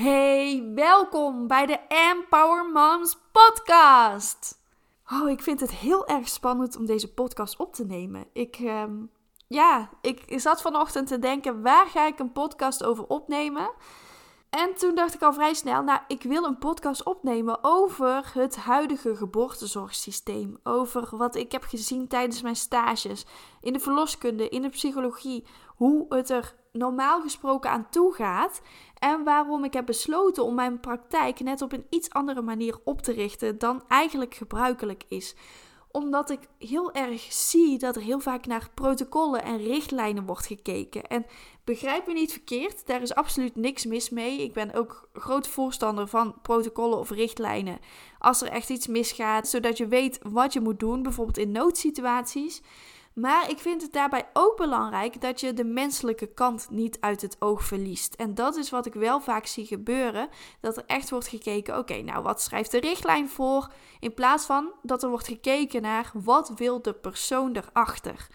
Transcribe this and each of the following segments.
Hey, welkom bij de Empower Moms podcast. Oh, ik vind het heel erg spannend om deze podcast op te nemen. Ik, ehm, ja, ik zat vanochtend te denken, waar ga ik een podcast over opnemen? En toen dacht ik al vrij snel, nou, ik wil een podcast opnemen over het huidige geboortezorgsysteem. Over wat ik heb gezien tijdens mijn stages in de verloskunde, in de psychologie. Hoe het er normaal gesproken aan toe gaat. En waarom ik heb besloten om mijn praktijk net op een iets andere manier op te richten dan eigenlijk gebruikelijk is omdat ik heel erg zie dat er heel vaak naar protocollen en richtlijnen wordt gekeken. En begrijp me niet verkeerd, daar is absoluut niks mis mee. Ik ben ook groot voorstander van protocollen of richtlijnen. Als er echt iets misgaat, zodat je weet wat je moet doen, bijvoorbeeld in noodsituaties. Maar ik vind het daarbij ook belangrijk dat je de menselijke kant niet uit het oog verliest. En dat is wat ik wel vaak zie gebeuren. Dat er echt wordt gekeken, oké, nou wat schrijft de richtlijn voor? In plaats van dat er wordt gekeken naar wat wil de persoon erachter.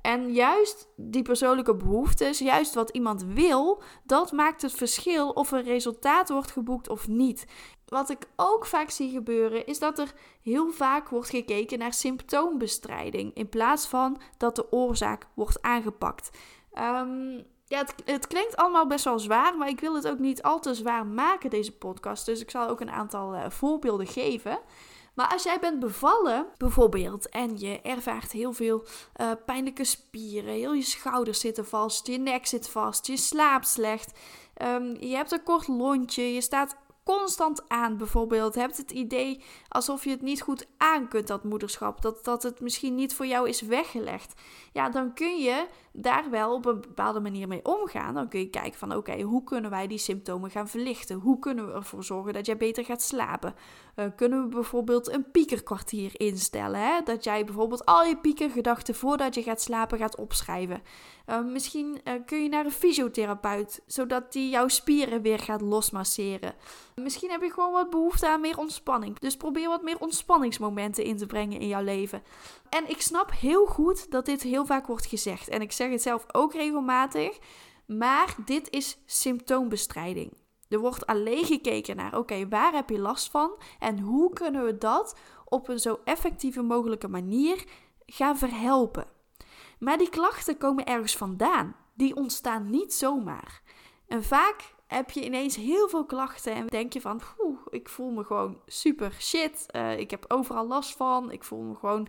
En juist die persoonlijke behoeftes, juist wat iemand wil, dat maakt het verschil of een resultaat wordt geboekt of niet. Wat ik ook vaak zie gebeuren, is dat er heel vaak wordt gekeken naar symptoombestrijding in plaats van dat de oorzaak wordt aangepakt. Um, ja, het, klinkt allemaal best wel zwaar, maar ik wil het ook niet al te zwaar maken, deze podcast. Dus ik zal ook een aantal uh, voorbeelden geven. Maar als jij bent bevallen, bijvoorbeeld, en je ervaart heel veel uh, pijnlijke spieren, heel je schouders zitten vast, je nek zit vast, je slaapt slecht, um, je hebt een kort lontje, je staat constant aan bijvoorbeeld. Hebt het idee alsof je het niet goed aan kunt, dat moederschap. Dat, dat het misschien niet voor jou is weggelegd. Ja, dan kun je daar wel op een bepaalde manier mee omgaan. Dan kun je kijken van oké, hoe kunnen wij die symptomen gaan verlichten? Hoe kunnen we ervoor zorgen dat jij beter gaat slapen? Uh, kunnen we bijvoorbeeld een piekerkwartier instellen? Hè? Dat jij bijvoorbeeld al je piekergedachten voordat je gaat slapen gaat opschrijven. Uh, misschien uh, kun je naar een fysiotherapeut, zodat die jouw spieren weer gaat losmasseren. Misschien heb je gewoon wat behoefte aan meer ontspanning. Dus probeer wat meer ontspanningsmomenten in te brengen in jouw leven. En ik snap heel goed dat dit heel vaak wordt gezegd. En ik zeg het zelf ook regelmatig. Maar dit is symptoombestrijding. Er wordt alleen gekeken naar, oké, waar heb je last van? En hoe kunnen we dat op een zo effectieve mogelijke manier gaan verhelpen? Maar die klachten komen ergens vandaan. Die ontstaan niet zomaar. En vaak heb je ineens heel veel klachten en denk je van, ik voel me gewoon super shit. Uh, ik heb overal last van. Ik voel me gewoon,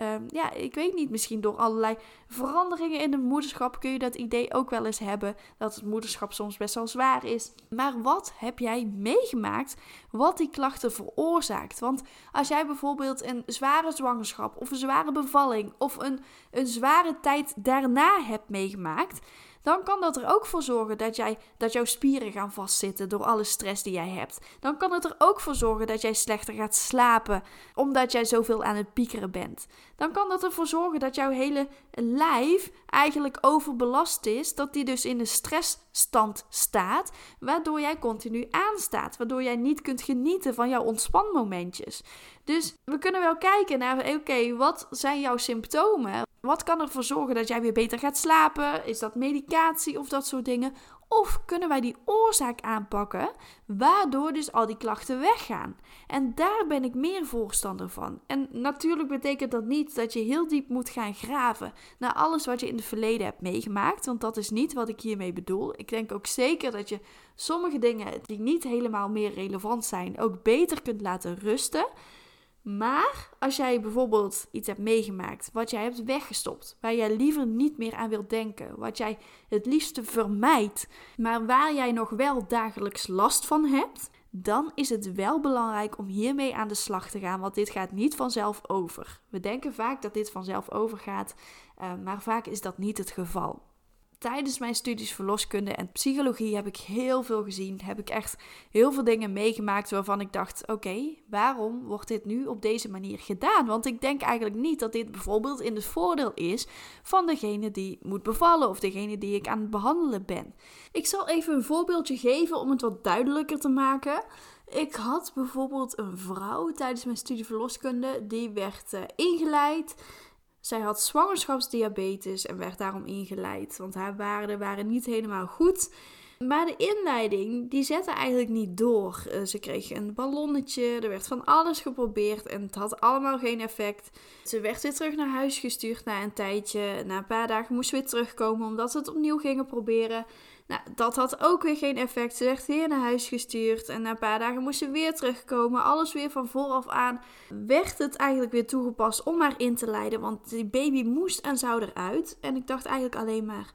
uh, ja, ik weet niet, misschien door allerlei veranderingen in het moederschap kun je dat idee ook wel eens hebben dat het moederschap soms best wel zwaar is. Maar wat heb jij meegemaakt wat die klachten veroorzaakt? Want als jij bijvoorbeeld een zware zwangerschap of een zware bevalling of een, een zware tijd daarna hebt meegemaakt dan kan dat er ook voor zorgen dat, jij, dat jouw spieren gaan vastzitten door alle stress die jij hebt. Dan kan het er ook voor zorgen dat jij slechter gaat slapen omdat jij zoveel aan het piekeren bent. Dan kan dat ervoor zorgen dat jouw hele lijf eigenlijk overbelast is, dat die dus in een stressstand staat, waardoor jij continu aanstaat, waardoor jij niet kunt genieten van jouw ontspanmomentjes. Dus we kunnen wel kijken naar, oké, wat zijn jouw symptomen? Wat kan ervoor zorgen dat jij weer beter gaat slapen? Is dat medicatie of dat soort dingen? Of kunnen wij die oorzaak aanpakken, waardoor dus al die klachten weggaan? En daar ben ik meer voorstander van. En natuurlijk betekent dat niet dat je heel diep moet gaan graven naar alles wat je in het verleden hebt meegemaakt, want dat is niet wat ik hiermee bedoel. Ik denk ook zeker dat je sommige dingen die niet helemaal meer relevant zijn, ook beter kunt laten rusten. Maar als jij bijvoorbeeld iets hebt meegemaakt wat jij hebt weggestopt, waar jij liever niet meer aan wilt denken, wat jij het liefste vermijdt, maar waar jij nog wel dagelijks last van hebt, dan is het wel belangrijk om hiermee aan de slag te gaan, want dit gaat niet vanzelf over. We denken vaak dat dit vanzelf overgaat, uh, maar vaak is dat niet het geval tijdens mijn studies verloskunde en psychologie heb ik heel veel gezien. Heb ik echt heel veel dingen meegemaakt waarvan ik dacht: oké, waarom wordt dit nu op deze manier gedaan? Want ik denk eigenlijk niet dat dit bijvoorbeeld in het voordeel is van degene die moet bevallen of degene die ik aan het behandelen ben. Ik zal even een voorbeeldje geven om het wat duidelijker te maken. Ik had bijvoorbeeld een vrouw tijdens mijn studie verloskunde, die werd uh, ingeleid. Zij had zwangerschapsdiabetes en werd daarom ingeleid, want haar waarden waren niet helemaal goed. Maar de inleiding, die zette eigenlijk niet door. Uh, ze kreeg een ballonnetje, er werd van alles geprobeerd en het had allemaal geen effect. Ze werd weer terug naar huis gestuurd na een tijdje. Na een paar dagen moest ze weer terugkomen omdat ze het opnieuw gingen proberen. Nou, dat had ook weer geen effect. Ze werd weer naar huis gestuurd. En na een paar dagen moest ze weer terugkomen. Alles weer van vooraf aan. Werd het eigenlijk weer toegepast om haar in te leiden. Want die baby moest en zou eruit. En ik dacht eigenlijk alleen maar.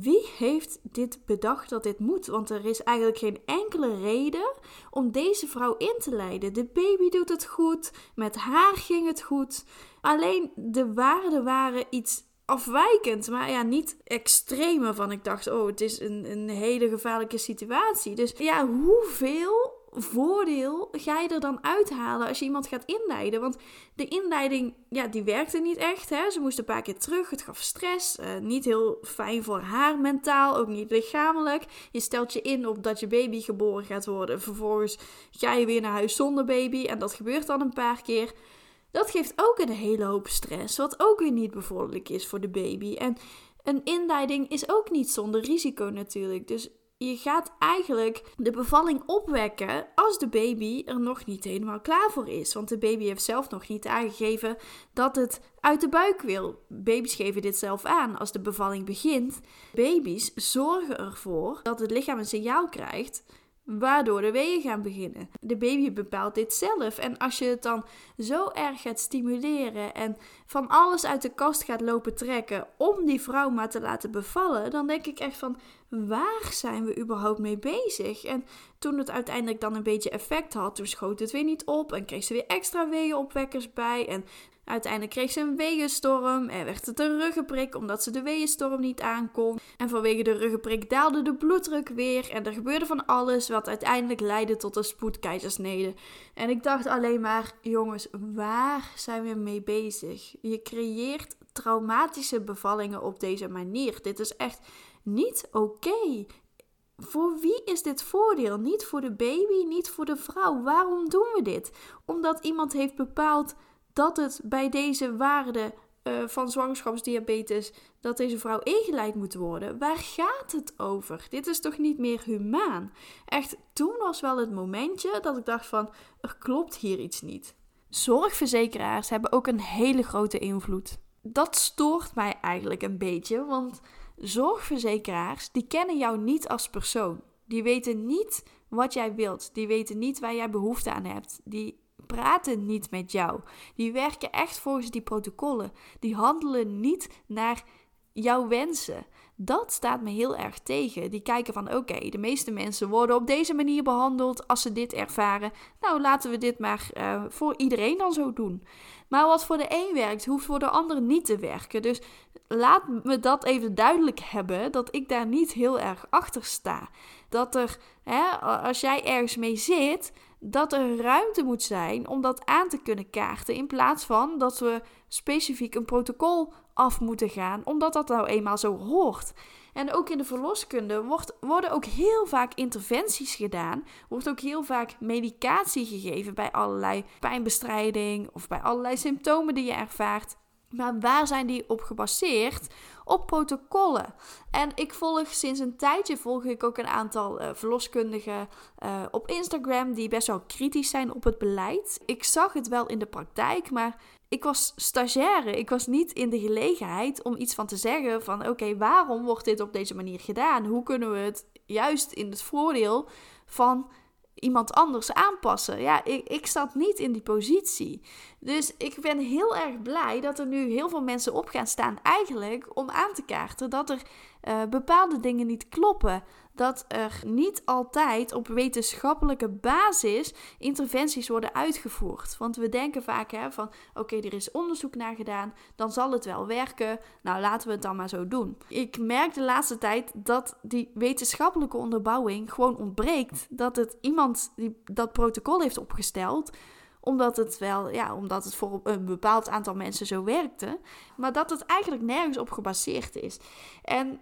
Wie heeft dit bedacht dat dit moet? Want er is eigenlijk geen enkele reden om deze vrouw in te leiden. De baby doet het goed, met haar ging het goed. Alleen de waarden waren iets afwijkend, maar ja, niet extreme van ik dacht, oh, het is een, een hele gevaarlijke situatie. Dus ja, hoeveel voordeel ga je er dan uithalen als je iemand gaat inleiden? Want de inleiding, ja, die werkte niet echt. Hè? Ze moest een paar keer terug. Het gaf stress. Uh, niet heel fijn voor haar mentaal, ook niet lichamelijk. Je stelt je in op dat je baby geboren gaat worden. Vervolgens ga je weer naar huis zonder baby. En dat gebeurt dan een paar keer. Dat geeft ook een hele hoop stress, wat ook weer niet bevorderlijk is voor de baby. En een inleiding is ook niet zonder risico natuurlijk. Dus je gaat eigenlijk de bevalling opwekken als de baby er nog niet helemaal klaar voor is. Want de baby heeft zelf nog niet aangegeven dat het uit de buik wil. Baby's geven dit zelf aan als de bevalling begint. Baby's zorgen ervoor dat het lichaam een signaal krijgt waardoor de weeën gaan beginnen. De baby bepaalt dit zelf. En als je het dan zo erg gaat stimuleren en van alles uit de kast gaat lopen trekken om die vrouw maar te laten bevallen, dan denk ik echt van waar zijn we überhaupt mee bezig? En toen het uiteindelijk dan een beetje effect had, toen schoot het weer niet op en kreeg ze weer extra weeënopwekkers bij. En Uiteindelijk kreeg ze een weeënstorm en werd het een ruggenprik omdat ze de weeënstorm niet aankon. En vanwege de ruggenprik daalde de bloeddruk weer en er gebeurde van alles wat uiteindelijk leidde tot een spoedkeizersnede. En ik dacht alleen maar, jongens, waar zijn we mee bezig? Je creëert traumatische bevallingen op deze manier. Dit is echt niet oké. Voor wie is dit voordeel? Niet voor de baby, niet voor de vrouw. Waarom doen we dit? Omdat iemand heeft bepaald dat het bij deze waarde uh, van zwangerschapsdiabetes, dat deze vrouw ingeleid moet worden. Waar gaat het over? Dit is toch niet meer humaan? Echt, toen was wel het momentje dat ik dacht van, er klopt hier iets niet. Zorgverzekeraars hebben ook een hele grote invloed. Dat stoort mij eigenlijk een beetje, want zorgverzekeraars die kennen jou niet als persoon. Die weten niet wat jij wilt. Die weten niet waar jij behoefte aan hebt. Die praten niet met jou. Die werken echt volgens die protocollen. Die handelen niet naar jouw wensen. Dat staat me heel erg tegen. Die kijken van oké, de meeste mensen worden op deze manier behandeld als ze dit ervaren. Nou, laten we dit maar uh, voor iedereen dan zo doen. Maar wat voor de een werkt, hoeft voor de ander niet te werken. Dus laat me dat even duidelijk hebben, dat ik daar niet heel erg achter sta. Dat er, hè, als jij ergens mee zit, dat er ruimte moet zijn om dat aan te kunnen kaarten. In plaats van dat we specifiek een protocol af moeten gaan, omdat dat nou eenmaal zo hoort. En ook in de verloskunde wordt, worden ook heel vaak interventies gedaan. Wordt ook heel vaak medicatie gegeven bij allerlei pijnbestrijding of bij allerlei symptomen die je ervaart. Maar waar zijn die op gebaseerd? Op protocollen. En ik volg sinds een tijdje volg ik ook een aantal uh, verloskundigen uh, op Instagram die best wel kritisch zijn op het beleid. Ik zag het wel in de praktijk, maar ik was stagiaire. Ik was niet in de gelegenheid om iets van te zeggen van oké, waarom wordt dit op deze manier gedaan? Hoe kunnen we het juist in het voordeel van iemand anders aanpassen. Ja, ik, ik zat niet in die positie. Dus ik ben heel erg blij dat er nu heel veel mensen op gaan staan, eigenlijk om aan te kaarten dat er uh, bepaalde dingen niet kloppen dat er niet altijd op wetenschappelijke basis interventies worden uitgevoerd. Want we denken vaak hè, van oké, er is onderzoek naar gedaan, dan zal het wel werken. Nou, laten we het dan maar zo doen. Ik merk de laatste tijd dat die wetenschappelijke onderbouwing gewoon ontbreekt. Dat het iemand die dat protocol heeft opgesteld omdat het wel, ja, omdat het voor een bepaald aantal mensen zo werkte, maar dat het eigenlijk nergens op gebaseerd is. En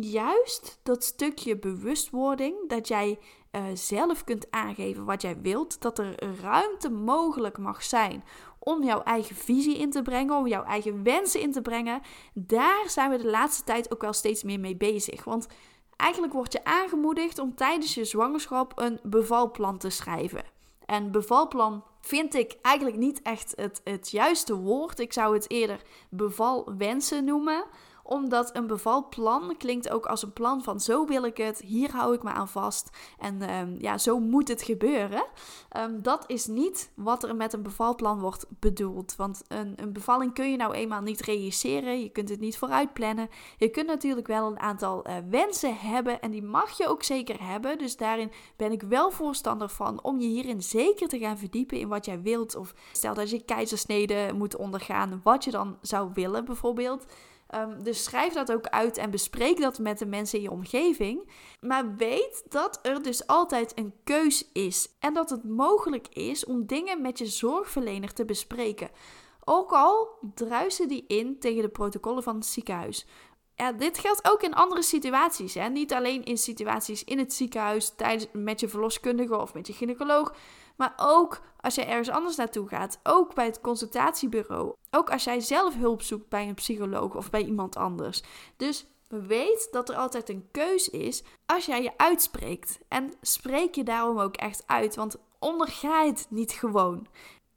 juist dat stukje bewustwording, dat jij uh, zelf kunt aangeven wat jij wilt, dat er ruimte mogelijk mag zijn om jouw eigen visie in te brengen, om jouw eigen wensen in te brengen, daar zijn we de laatste tijd ook wel steeds meer mee bezig. Want eigenlijk word je aangemoedigd om tijdens je zwangerschap een bevalplan te schrijven. En bevalplan vind ik eigenlijk niet echt het, het juiste woord. Ik zou het eerder bevalwensen noemen omdat een bevalplan klinkt ook als een plan van zo wil ik het, hier hou ik me aan vast en ehm, ja, zo moet het gebeuren. Um, dat is niet wat er met een bevalplan wordt bedoeld. Want een, een bevalling kun je nou eenmaal niet realiseren, je kunt het niet vooruit plannen. Je kunt natuurlijk wel een aantal uh, wensen hebben en die mag je ook zeker hebben. Dus daarin ben ik wel voorstander van om je hierin zeker te gaan verdiepen in wat jij wilt. Of stel dat je keizersnede moet ondergaan, wat je dan zou willen bijvoorbeeld. Um, dus schrijf dat ook uit en bespreek dat met de mensen in je omgeving. Maar weet dat er dus altijd een keus is. En dat het mogelijk is om dingen met je zorgverlener te bespreken. Ook al druisen die in tegen de protocollen van het ziekenhuis. Ja, dit geldt ook in andere situaties. Hè? Niet alleen in situaties in het ziekenhuis, tijdens, met je verloskundige of met je gynaecoloog. Maar ook als je ergens anders naartoe gaat. Ook bij het consultatiebureau. Ook als jij zelf hulp zoekt bij een psycholoog of bij iemand anders. Dus weet dat er altijd een keus is als jij je uitspreekt. En spreek je daarom ook echt uit. Want onderga het niet gewoon.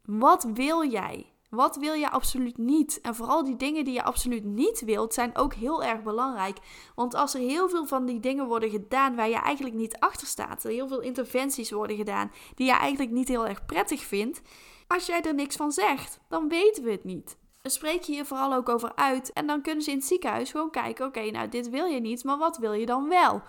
Wat wil jij? Wat wil je absoluut niet? En vooral die dingen die je absoluut niet wilt, zijn ook heel erg belangrijk. Want als er heel veel van die dingen worden gedaan waar je eigenlijk niet achter staat, er heel veel interventies worden gedaan die je eigenlijk niet heel erg prettig vindt, als jij er niks van zegt, dan weten we het niet. Spreek je hier vooral ook over uit en dan kunnen ze in het ziekenhuis gewoon kijken: oké, nou dit wil je niet, maar wat wil je dan wel?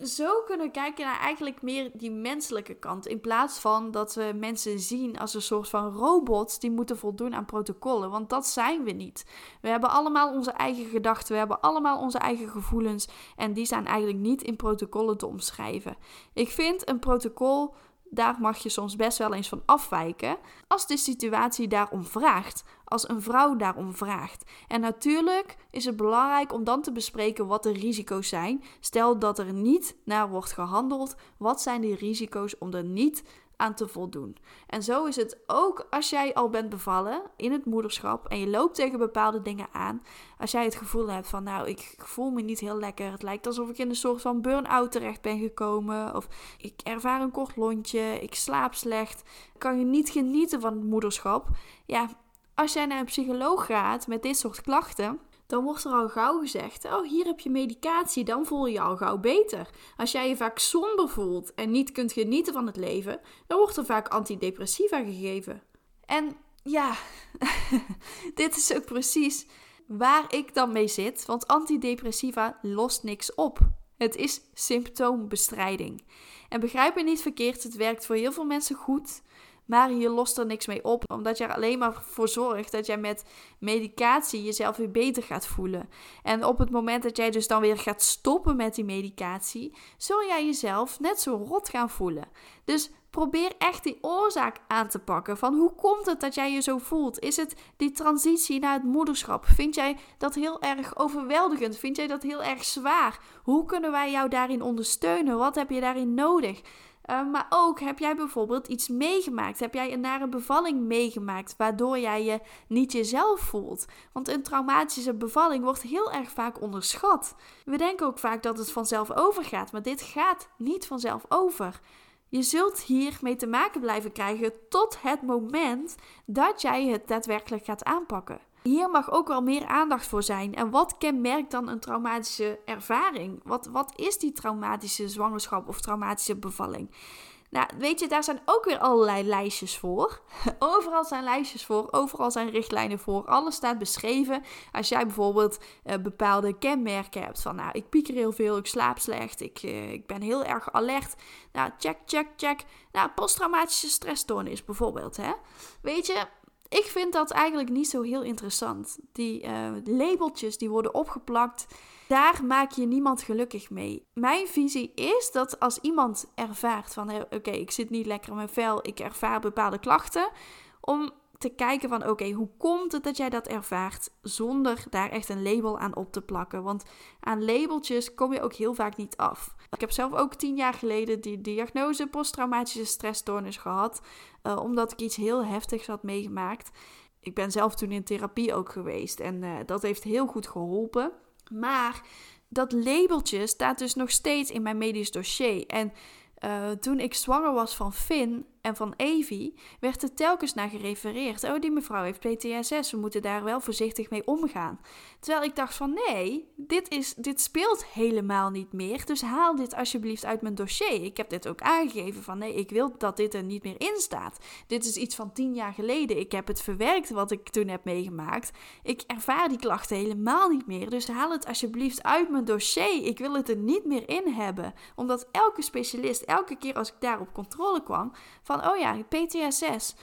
Zo kunnen kijken naar eigenlijk meer die menselijke kant. In plaats van dat we mensen zien als een soort van robots die moeten voldoen aan protocollen. Want dat zijn we niet. We hebben allemaal onze eigen gedachten, we hebben allemaal onze eigen gevoelens. En die zijn eigenlijk niet in protocollen te omschrijven. Ik vind een protocol daar mag je soms best wel eens van afwijken als de situatie daarom vraagt, als een vrouw daarom vraagt. En natuurlijk is het belangrijk om dan te bespreken wat de risico's zijn. Stel dat er niet naar wordt gehandeld, wat zijn die risico's om er niet aan te voldoen. En zo is het ook als jij al bent bevallen in het moederschap en je loopt tegen bepaalde dingen aan. Als jij het gevoel hebt van, nou, ik voel me niet heel lekker. Het lijkt alsof ik in een soort van burn-out terecht ben gekomen. Of ik ervaar een kort lontje, ik slaap slecht. Kan je niet genieten van het moederschap? Ja, als jij naar een psycholoog gaat met dit soort klachten dan wordt er al gauw gezegd: Oh, hier heb je medicatie, dan voel je je al gauw beter. Als jij je vaak somber voelt en niet kunt genieten van het leven, dan wordt er vaak antidepressiva gegeven. En ja, dit is ook precies waar ik dan mee zit, want antidepressiva lost niks op. Het is symptoombestrijding. En begrijp me niet verkeerd, het werkt voor heel veel mensen goed. Maar hier lost er niks mee op, omdat je er alleen maar voor zorgt dat jij met medicatie jezelf weer beter gaat voelen. En op het moment dat jij dus dan weer gaat stoppen met die medicatie, zul jij jezelf net zo rot gaan voelen. Dus probeer echt die oorzaak aan te pakken. Van hoe komt het dat jij je zo voelt? Is het die transitie naar het moederschap? Vind jij dat heel erg overweldigend? Vind jij dat heel erg zwaar? Hoe kunnen wij jou daarin ondersteunen? Wat heb je daarin nodig? Uh, maar ook heb jij bijvoorbeeld iets meegemaakt? Heb jij een nare bevalling meegemaakt waardoor jij je niet jezelf voelt? Want een traumatische bevalling wordt heel erg vaak onderschat. We denken ook vaak dat het vanzelf overgaat, maar dit gaat niet vanzelf over. Je zult hiermee te maken blijven krijgen tot het moment dat jij het daadwerkelijk gaat aanpakken. Hier mag ook wel meer aandacht voor zijn. En wat kenmerkt dan een traumatische ervaring? Wat, wat is die traumatische zwangerschap of traumatische bevalling? Nou, weet je, daar zijn ook weer allerlei lijstjes voor. Overal zijn lijstjes voor, overal zijn richtlijnen voor. Alles staat beschreven. Als jij bijvoorbeeld uh, bepaalde kenmerken hebt van, nou, ik pieker heel veel, ik slaap slecht, ik, uh, ik ben heel erg alert. Nou, check, check, check. Nou, posttraumatische stressstoornis bijvoorbeeld, hè. Weet je, ik vind dat eigenlijk niet zo heel interessant. Die uh, labeltjes die worden opgeplakt, daar maak je niemand gelukkig mee. Mijn visie is dat als iemand ervaart van oké, ik zit niet lekker in mijn vel, ik ervaar bepaalde klachten, om te kijken van oké, hoe komt het dat jij dat ervaart zonder daar echt een label aan op te plakken? Want aan labeltjes kom je ook heel vaak niet af. Ik heb zelf ook tien jaar geleden die diagnose posttraumatische stressstoornis gehad, uh, omdat ik iets heel heftigs had meegemaakt. Ik ben zelf toen in therapie ook geweest en uh, dat heeft heel goed geholpen. Maar dat labeltje staat dus nog steeds in mijn medisch dossier. En uh, toen ik zwanger was van Finn, en van Evie werd er telkens naar gerefereerd. Oh, die mevrouw heeft PTSS, we moeten daar wel voorzichtig mee omgaan. Terwijl ik dacht van nee, dit, is, dit speelt helemaal niet meer. Dus haal dit alsjeblieft uit mijn dossier. Ik heb dit ook aangegeven van nee, ik wil dat dit er niet meer in staat. Dit is iets van tien jaar geleden. Ik heb het verwerkt wat ik toen heb meegemaakt. Ik ervaar die klachten helemaal niet meer. Dus haal het alsjeblieft uit mijn dossier. Ik wil het er niet meer in hebben. Omdat elke specialist, elke keer als ik daar op controle kwam, van, oh ja, PTSS.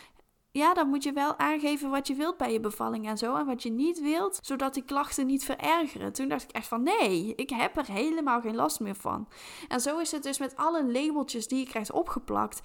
Ja, dan moet je wel aangeven wat je wilt bij je bevalling en zo. En wat je niet wilt, zodat die klachten niet verergeren. Toen dacht ik echt van nee, ik heb er helemaal geen last meer van. En zo is het dus met alle labeltjes die je krijgt opgeplakt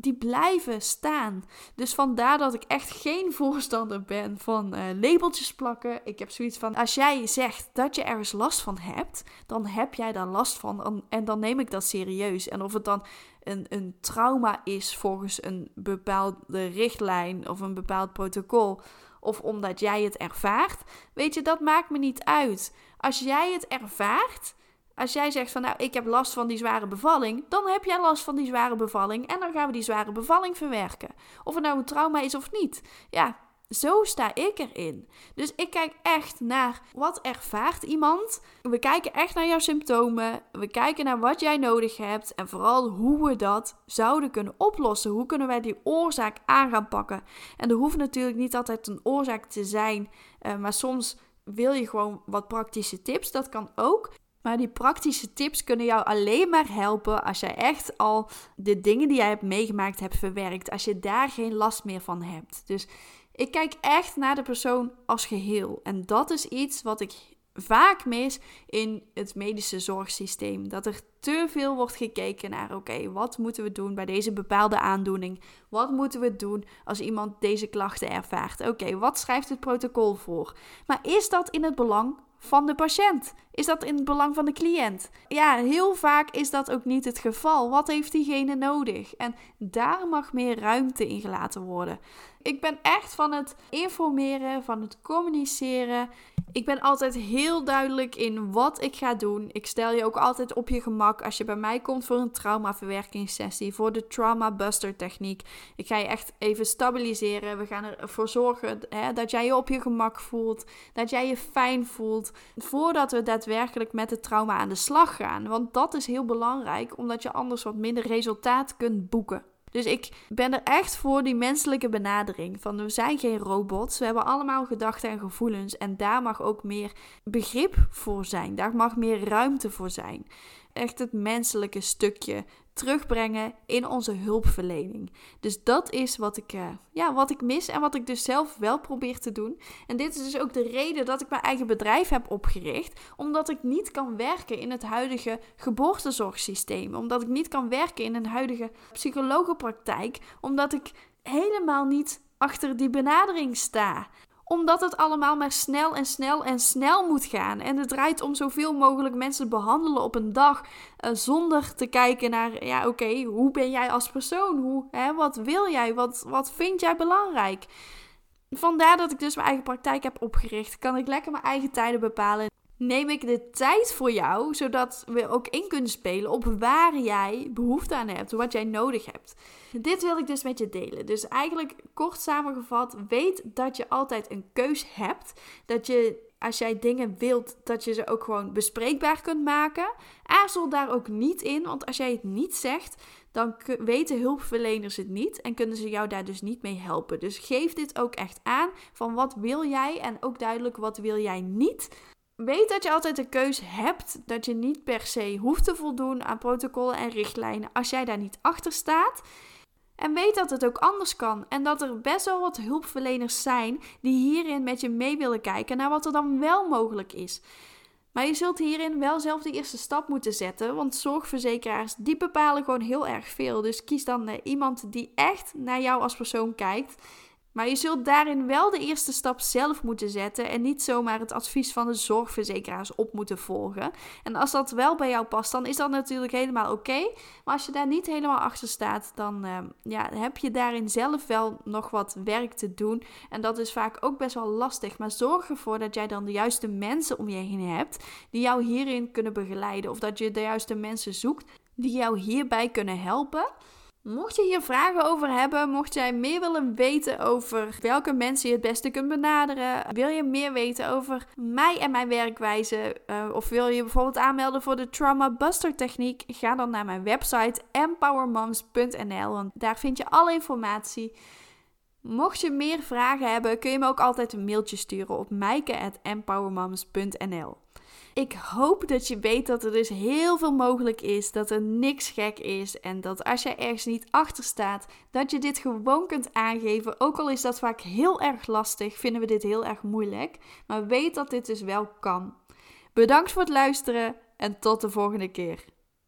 die blijven staan. Dus vandaar dat ik echt geen voorstander ben van uh, labeltjes plakken. Ik heb zoiets van: als jij zegt dat je ergens last van hebt, dan heb jij daar last van. En dan neem ik dat serieus. En of het dan een, een trauma is volgens een bepaalde richtlijn of een bepaald protocol. Of omdat jij het ervaart, weet je, dat maakt me niet uit. Als jij het ervaart, als jij zegt van nou, ik heb last van die zware bevalling, dan heb jij last van die zware bevalling en dan gaan we die zware bevalling verwerken. Of het nou een trauma is of niet. Ja, zo sta ik erin. Dus ik kijk echt naar wat ervaart iemand. We kijken echt naar jouw symptomen. We kijken naar wat jij nodig hebt. En vooral hoe we dat zouden kunnen oplossen. Hoe kunnen wij die oorzaak aan gaan pakken? En er hoeft natuurlijk niet altijd een oorzaak te zijn. Uh, maar soms wil je gewoon wat praktische tips. Dat kan ook. Maar die praktische tips kunnen jou alleen maar helpen als jij echt al de dingen die jij hebt meegemaakt hebt verwerkt. Als je daar geen last meer van hebt. Dus ik kijk echt naar de persoon als geheel. En dat is iets wat ik vaak mis in het medische zorgsysteem. Dat er te veel wordt gekeken naar: oké, wat moeten we doen bij deze bepaalde aandoening? Wat moeten we doen als iemand deze klachten ervaart? Oké, wat schrijft het protocol voor? Maar is dat in het belang van de patiënt? Is dat in het belang van de cliënt? Ja, heel vaak is dat ook niet het geval. Wat heeft diegene nodig? En daar mag meer ruimte in gelaten worden. Ik ben echt van het informeren, van het communiceren. Ik ben altijd heel duidelijk in wat ik ga doen. Ik stel je ook altijd op je gemak als je bij mij komt voor een traumaverwerkingssessie, voor de Trauma Buster techniek. Ik ga je echt even stabiliseren. We gaan ervoor zorgen hè, dat jij je op je gemak voelt, dat jij je fijn voelt, voordat we daadwerkelijk met het trauma aan de slag gaan. Want dat is heel belangrijk, omdat je anders wat minder resultaat kunt boeken. Dus ik ben er echt voor die menselijke benadering. Van we zijn geen robots. We hebben allemaal gedachten en gevoelens. En daar mag ook meer begrip voor zijn. Daar mag meer ruimte voor zijn. Echt het menselijke stukje terugbrengen in onze hulpverlening. Dus dat is wat ik, uh, ja, wat ik mis en wat ik dus zelf wel probeer te doen. En dit is dus ook de reden dat ik mijn eigen bedrijf heb opgericht, omdat ik niet kan werken in het huidige geboortezorgsysteem, omdat ik niet kan werken in een huidige psychologenpraktijk, omdat ik helemaal niet achter die benadering sta omdat het allemaal maar snel en snel en snel moet gaan. En het draait om zoveel mogelijk mensen behandelen op een dag. Uh, zonder te kijken naar, ja oké, hoe ben jij als persoon? Hoe, hè, wat wil jij? Wat, wat vind jij belangrijk? Vandaar dat ik dus mijn eigen praktijk heb opgericht. Kan ik lekker mijn eigen tijden bepalen neem ik de tijd voor jou, zodat we ook in kunnen spelen op waar jij behoefte aan hebt, wat jij nodig hebt. Dit wil ik dus met je delen. Dus eigenlijk kort samengevat, weet dat je altijd een keus hebt. Dat je als jij dingen wilt, dat je ze ook gewoon bespreekbaar kunt maken. Aarzel daar ook niet in, want als jij het niet zegt, dan weten hulpverleners het niet en kunnen ze jou daar dus niet mee helpen. Dus geef dit ook echt aan van wat wil jij en ook duidelijk wat wil jij niet. Weet dat je altijd een keus hebt, dat je niet per se hoeft te voldoen aan protocollen en richtlijnen als jij daar niet achter staat. En weet dat het ook anders kan en dat er best wel wat hulpverleners zijn die hierin met je mee willen kijken naar wat er dan wel mogelijk is. Maar je zult hierin wel zelf de eerste stap moeten zetten, want zorgverzekeraars die bepalen gewoon heel erg veel. Dus kies dan iemand die echt naar jou als persoon kijkt Maar je zult daarin wel de eerste stap zelf moeten zetten en niet zomaar het advies van de zorgverzekeraars op moeten volgen. En als dat wel bij jou past, dan is dat natuurlijk helemaal oké. Maar als je daar niet helemaal achter staat, dan uh, ja, heb je daarin zelf wel nog wat werk te doen. En dat is vaak ook best wel lastig. Maar zorg ervoor dat jij dan de juiste mensen om je heen hebt die jou hierin kunnen begeleiden. Of dat je de juiste mensen zoekt die jou hierbij kunnen helpen. Mocht je hier vragen over hebben, mocht jij meer willen weten over welke mensen je het beste kunt benaderen, wil je meer weten over mij en mijn werkwijze, uh, of wil je bijvoorbeeld aanmelden voor de Trauma Buster techniek, ga dan naar mijn website empowermoms.nl, want daar vind je alle informatie. Mocht je meer vragen hebben, kun je me ook altijd een mailtje sturen op meike.empowermoms.nl. Ik hoop dat je weet dat er dus heel veel mogelijk is, dat er niks gek is en dat als jij ergens niet achter staat, dat je dit gewoon kunt aangeven. Ook al is dat vaak heel erg lastig, vinden we dit heel erg moeilijk, maar weet dat dit dus wel kan. Bedankt voor het luisteren en tot de volgende keer.